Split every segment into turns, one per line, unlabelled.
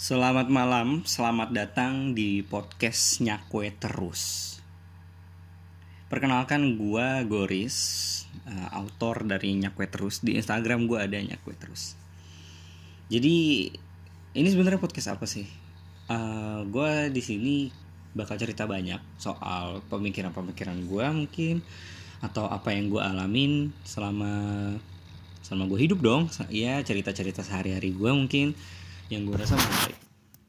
Selamat malam, selamat datang di podcast Nyakwe Terus. Perkenalkan gue Goris, uh, autor dari Nyakwe Terus. Di Instagram gue ada Nyakwe Terus. Jadi ini sebenarnya podcast apa sih? Uh, gue di sini bakal cerita banyak soal pemikiran-pemikiran gue mungkin atau apa yang gue alamin selama selama gue hidup dong. Ya cerita-cerita sehari-hari gue mungkin yang gue rasa menarik.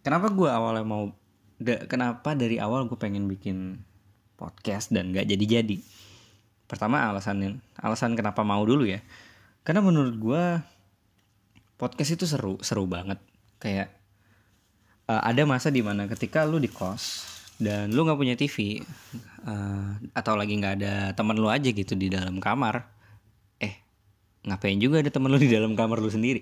Kenapa gue awalnya mau da, kenapa dari awal gue pengen bikin podcast dan gak jadi-jadi? Pertama alasannya alasan kenapa mau dulu ya. Karena menurut gue podcast itu seru seru banget. Kayak uh, ada masa di mana ketika lu di kos dan lu nggak punya TV uh, atau lagi nggak ada teman lu aja gitu di dalam kamar eh ngapain juga ada teman lu di dalam kamar lu sendiri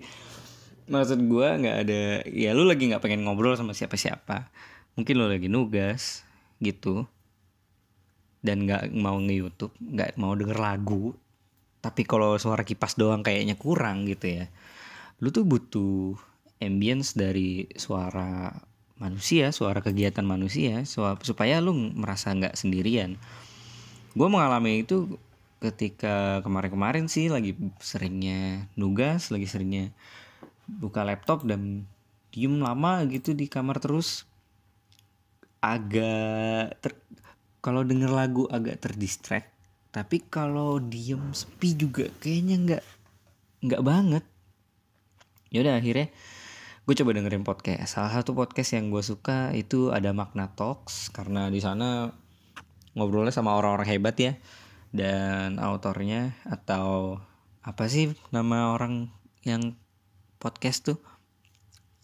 maksud gue nggak ada ya lu lagi nggak pengen ngobrol sama siapa-siapa. Mungkin lu lagi nugas gitu. Dan nggak mau nge YouTube nggak mau denger lagu. Tapi kalau suara kipas doang kayaknya kurang gitu ya. Lu tuh butuh ambience dari suara manusia suara kegiatan manusia supaya lu merasa nggak sendirian. Gue mengalami itu ketika kemarin-kemarin sih lagi seringnya nugas lagi seringnya buka laptop dan diem lama gitu di kamar terus. Agak ter kalau denger lagu agak terdistract tapi kalau diem sepi juga kayaknya nggak nggak banget. Yaudah akhirnya gue coba dengerin podcast. Salah satu podcast yang gue suka itu ada makna talks karena di sana ngobrolnya sama orang-orang hebat ya dan autornya atau apa sih nama orang yang podcast tuh.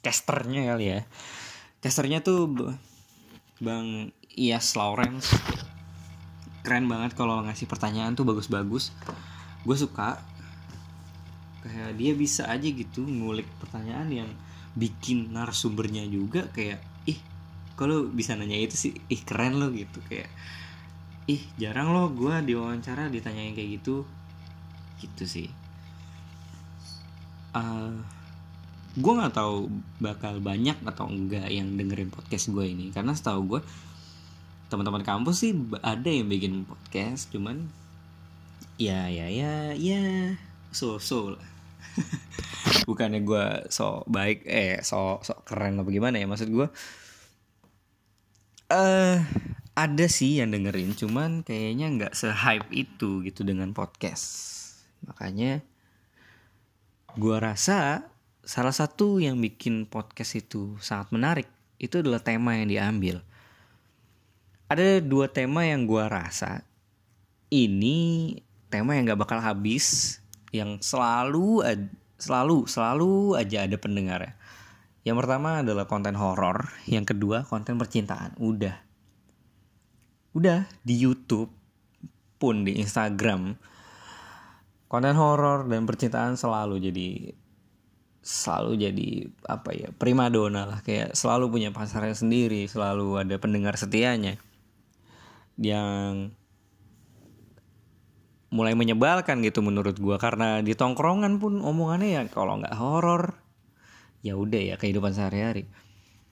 Casternya kali ya. Casternya tuh bang Ias Lawrence. Keren banget kalau ngasih pertanyaan tuh bagus-bagus. Gue suka. Kayak dia bisa aja gitu ngulik pertanyaan yang bikin narasumbernya juga kayak ih kalau bisa nanya itu sih? Ih keren lo gitu. Kayak ih jarang lo gue diwawancara ditanyain kayak gitu. Gitu sih. Uh, gue nggak tahu bakal banyak atau enggak yang dengerin podcast gue ini. Karena setahu gue teman-teman kampus sih ada yang bikin podcast cuman ya ya ya ya so so bukannya gue so baik eh so so keren apa gimana ya maksud gue eh uh, ada sih yang dengerin cuman kayaknya nggak se hype itu gitu dengan podcast. Makanya gue rasa salah satu yang bikin podcast itu sangat menarik itu adalah tema yang diambil. Ada dua tema yang gue rasa ini tema yang gak bakal habis, yang selalu selalu selalu aja ada pendengarnya. Yang pertama adalah konten horor, yang kedua konten percintaan. Udah, udah di YouTube pun di Instagram konten horor dan percintaan selalu jadi selalu jadi apa ya primadona lah. Kayak selalu punya pasarnya sendiri selalu ada pendengar setianya. Yang mulai menyebalkan gitu menurut gua. Karena di tongkrongan pun omongannya ya kalau nggak horor ya udah ya kehidupan sehari-hari.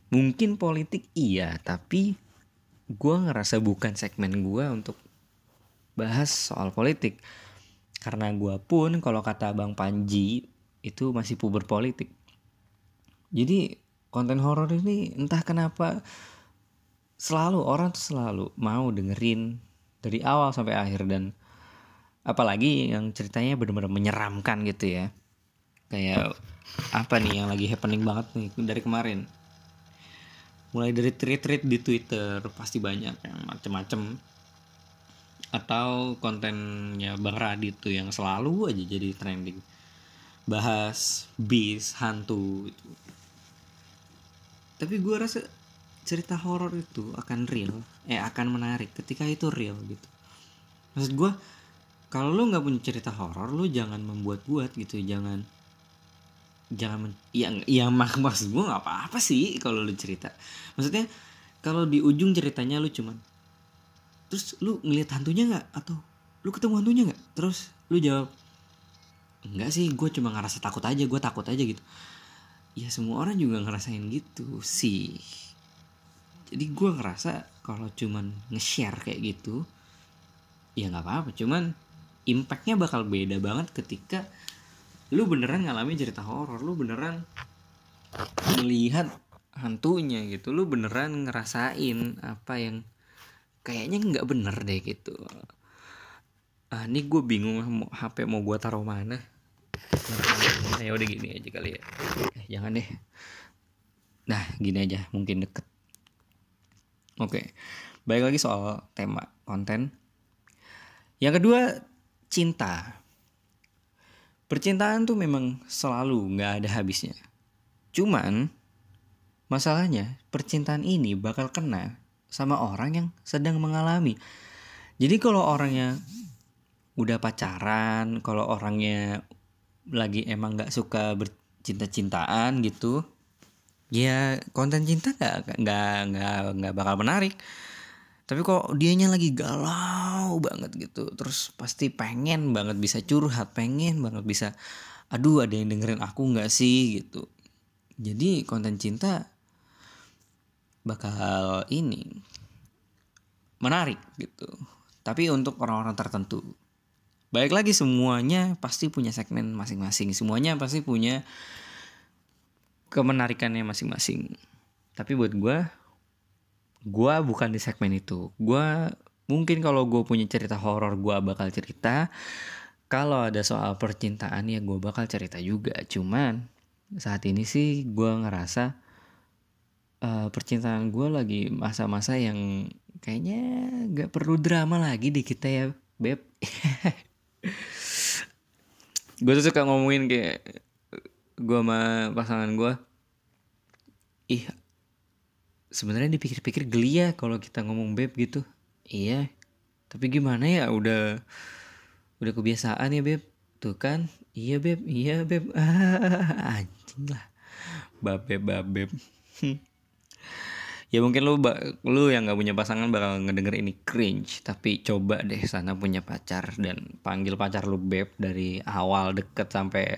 Mungkin politik iya tapi gua ngerasa bukan segmen gua untuk bahas soal politik. Karena gua pun kalau kata bang Panji itu masih puber politik. Jadi konten horor ini entah kenapa selalu orang tuh selalu mau dengerin dari awal sampai akhir dan apalagi yang ceritanya benar-benar menyeramkan gitu ya. Kayak apa nih yang lagi happening banget nih dari kemarin. Mulai dari tweet-tweet di Twitter pasti banyak yang macem-macem atau kontennya Bang Radit tuh yang selalu aja jadi trending bahas bis hantu itu tapi gue rasa cerita horor itu akan real eh akan menarik ketika itu real gitu. Maksud gue kalau lu nggak punya cerita horor lu jangan membuat-buat gitu. Jangan jangan yang yang mak maksud gue nggak apa-apa sih kalau lu cerita. Maksudnya kalau di ujung ceritanya lu cuman terus lu ngeliat hantunya nggak? Atau lu ketemu hantunya nggak? Terus lu jawab enggak sih gue cuma ngerasa takut aja gue takut aja gitu. Ya semua orang juga ngerasain gitu sih. Jadi gue ngerasa kalau cuman nge-share kayak gitu ya nggak apa-apa. Cuman impactnya bakal beda banget ketika lu beneran ngalamin cerita horor lu beneran melihat hantunya gitu lu beneran ngerasain apa yang kayaknya nggak bener deh gitu. Ah ini gue bingung HP mau gue taruh mana ya udah gini aja kali ya. Eh, jangan deh. Nah gini aja mungkin deket. Oke baik lagi soal tema konten. Yang kedua cinta. Percintaan tuh memang selalu nggak ada habisnya. Cuman masalahnya percintaan ini bakal kena sama orang yang sedang mengalami. Jadi kalau orangnya udah pacaran kalau orangnya lagi emang nggak suka bercinta-cintaan gitu ya konten cinta nggak nggak nggak nggak bakal menarik. Tapi kok dianya lagi galau banget gitu terus pasti pengen banget bisa curhat pengen banget bisa aduh ada yang dengerin aku nggak sih? gitu. Jadi konten cinta bakal ini menarik gitu. Tapi untuk orang-orang tertentu baik lagi semuanya pasti punya segmen masing-masing. Semuanya pasti punya kemenarikannya masing-masing. Tapi buat gue gue bukan di segmen itu. Gue mungkin kalau gue punya cerita horor gue bakal cerita. Kalau ada soal percintaan ya gue bakal cerita juga. Cuman saat ini sih gue ngerasa uh, percintaan gue lagi masa-masa yang kayaknya gak perlu drama lagi di kita ya beb gue tuh suka ngomongin kayak gue sama pasangan gue ih sebenarnya dipikir-pikir geli ya kalau kita ngomong beb gitu. Iya tapi gimana ya udah udah kebiasaan ya beb. Tuh kan iya beb iya beb. Ah, anjing lah babeb babeb ya mungkin lu lu yang nggak punya pasangan bakal ngedenger ini cringe tapi coba deh sana punya pacar dan panggil pacar lu beb dari awal deket sampai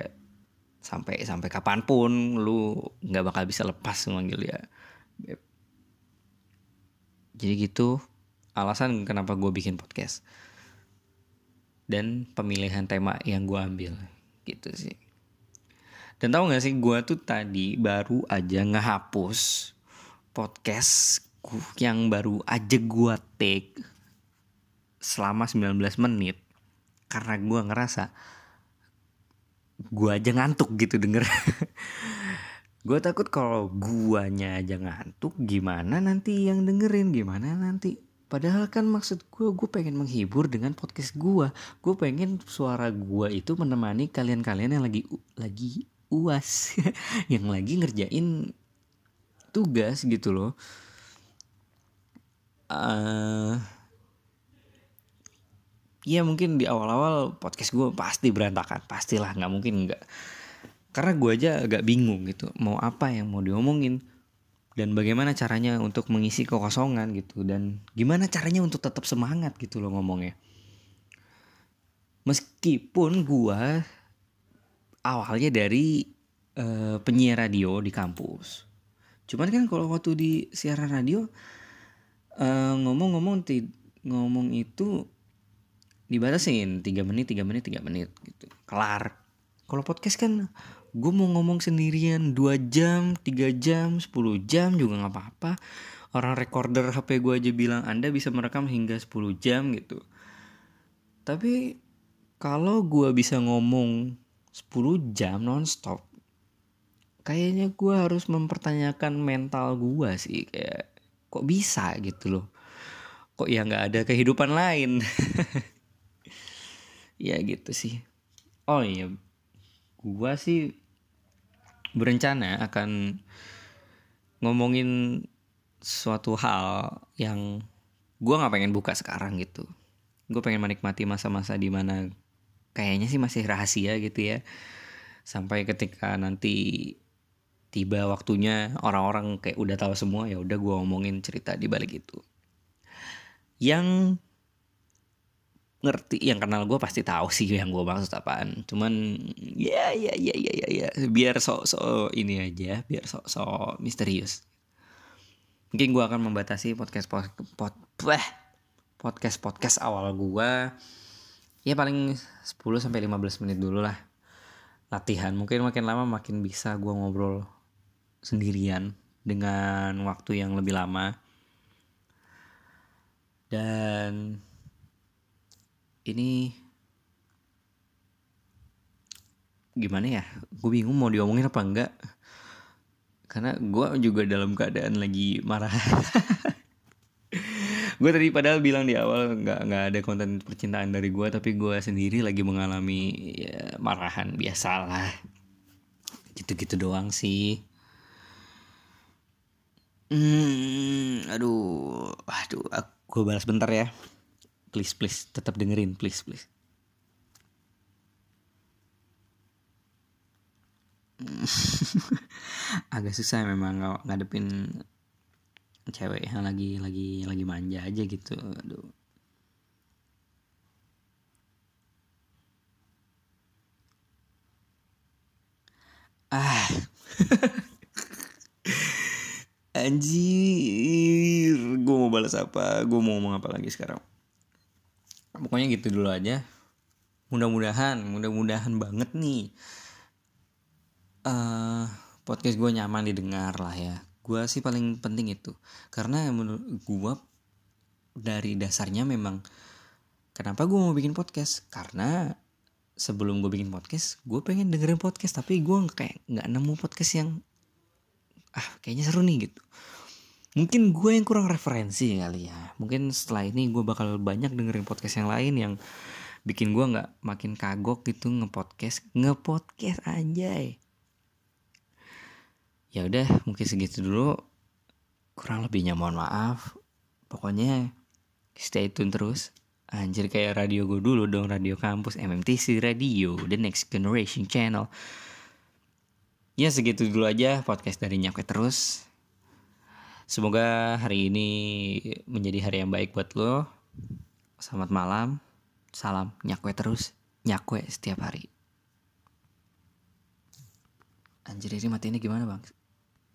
sampai sampai kapan pun lu nggak bakal bisa lepas manggil dia beb. Jadi gitu alasan kenapa gue bikin podcast dan pemilihan tema yang gue ambil gitu sih. Dan tau gak sih gue tuh tadi baru aja ngehapus podcast yang baru aja gue take selama 19 menit karena gue ngerasa gue aja ngantuk gitu denger. Gue takut kalau guanya aja ngantuk gimana nanti yang dengerin gimana nanti? Padahal kan maksud gue gue pengen menghibur dengan podcast gue gue pengen suara gue itu menemani kalian-kalian yang lagi lagi uas yang lagi ngerjain tugas gitu loh. Uh, ya mungkin di awal-awal podcast gue pasti berantakan pastilah nggak mungkin nggak. Karena gue aja agak bingung gitu mau apa yang mau diomongin dan bagaimana caranya untuk mengisi kekosongan gitu dan gimana caranya untuk tetap semangat gitu loh ngomongnya. Meskipun gue awalnya dari uh, penyiar radio di kampus Cuman kan kalau waktu di siaran radio uh, ngomong-ngomong ngomong itu dibatasin 3 menit 3 menit 3 menit gitu. Kelar. Kalau podcast kan gue mau ngomong sendirian 2 jam 3 jam 10 jam juga nggak apa-apa. Orang recorder HP gue aja bilang anda bisa merekam hingga 10 jam gitu. Tapi kalau gue bisa ngomong 10 jam nonstop kayaknya gue harus mempertanyakan mental gue sih kayak kok bisa gitu loh? Kok ya nggak ada kehidupan lain? Ya gitu sih. Oh iya gue sih berencana akan ngomongin suatu hal yang gue nggak pengen buka sekarang gitu. Gue pengen menikmati masa-masa di mana kayaknya sih masih rahasia gitu ya. Sampai ketika nanti tiba waktunya orang-orang kayak udah tahu semua ya udah gue ngomongin cerita di balik itu. Yang ngerti yang kenal gue pasti tahu sih yang gue maksud apaan. Cuman ya ya ya ya ya ya biar sok sok ini aja biar sok sok misterius. Mungkin gue akan membatasi podcast pod, pod, bleh, podcast podcast awal gue ya paling 10 sampai 15 menit dulu lah. Latihan mungkin makin lama makin bisa gue ngobrol sendirian dengan waktu yang lebih lama. Dan ini gimana ya? Gue bingung mau diomongin apa enggak. Karena gue juga dalam keadaan lagi marah. Gue tadi padahal bilang di awal nggak nggak ada konten percintaan dari gue tapi gue sendiri lagi mengalami ya, marahan biasalah gitu-gitu doang sih hmm aduh aduh gue balas bentar ya. Please please tetap dengerin please please. Agak susah memang ngadepin cewek yang lagi lagi lagi manja aja gitu aduh. Ah anjir gue mau balas apa? Gue mau ngomong apa lagi sekarang? Pokoknya gitu dulu aja. Mudah-mudahan mudah-mudahan banget nih. Uh, podcast gue nyaman didengar lah ya. Gue sih paling penting itu. Karena menurut gue dari dasarnya memang kenapa gue mau bikin podcast? Karena sebelum gue bikin podcast gue pengen dengerin podcast. Tapi gue kayak nggak nemu podcast yang ah kayaknya seru nih gitu. Mungkin gue yang kurang referensi kali ya. Mungkin setelah ini gue bakal banyak dengerin podcast yang lain yang bikin gue nggak makin kagok gitu ngepodcast ngepodcast aja ya udah mungkin segitu dulu. Kurang lebihnya mohon maaf. Pokoknya stay tune terus. Anjir kayak radio gue dulu dong radio kampus MMTC Radio the next generation channel ya segitu dulu aja podcast dari nyakwe terus Semoga hari ini menjadi hari yang baik buat lo. Selamat malam. Salam nyakwe terus. Nyakwe setiap hari. Anjir ini mati ini gimana bang?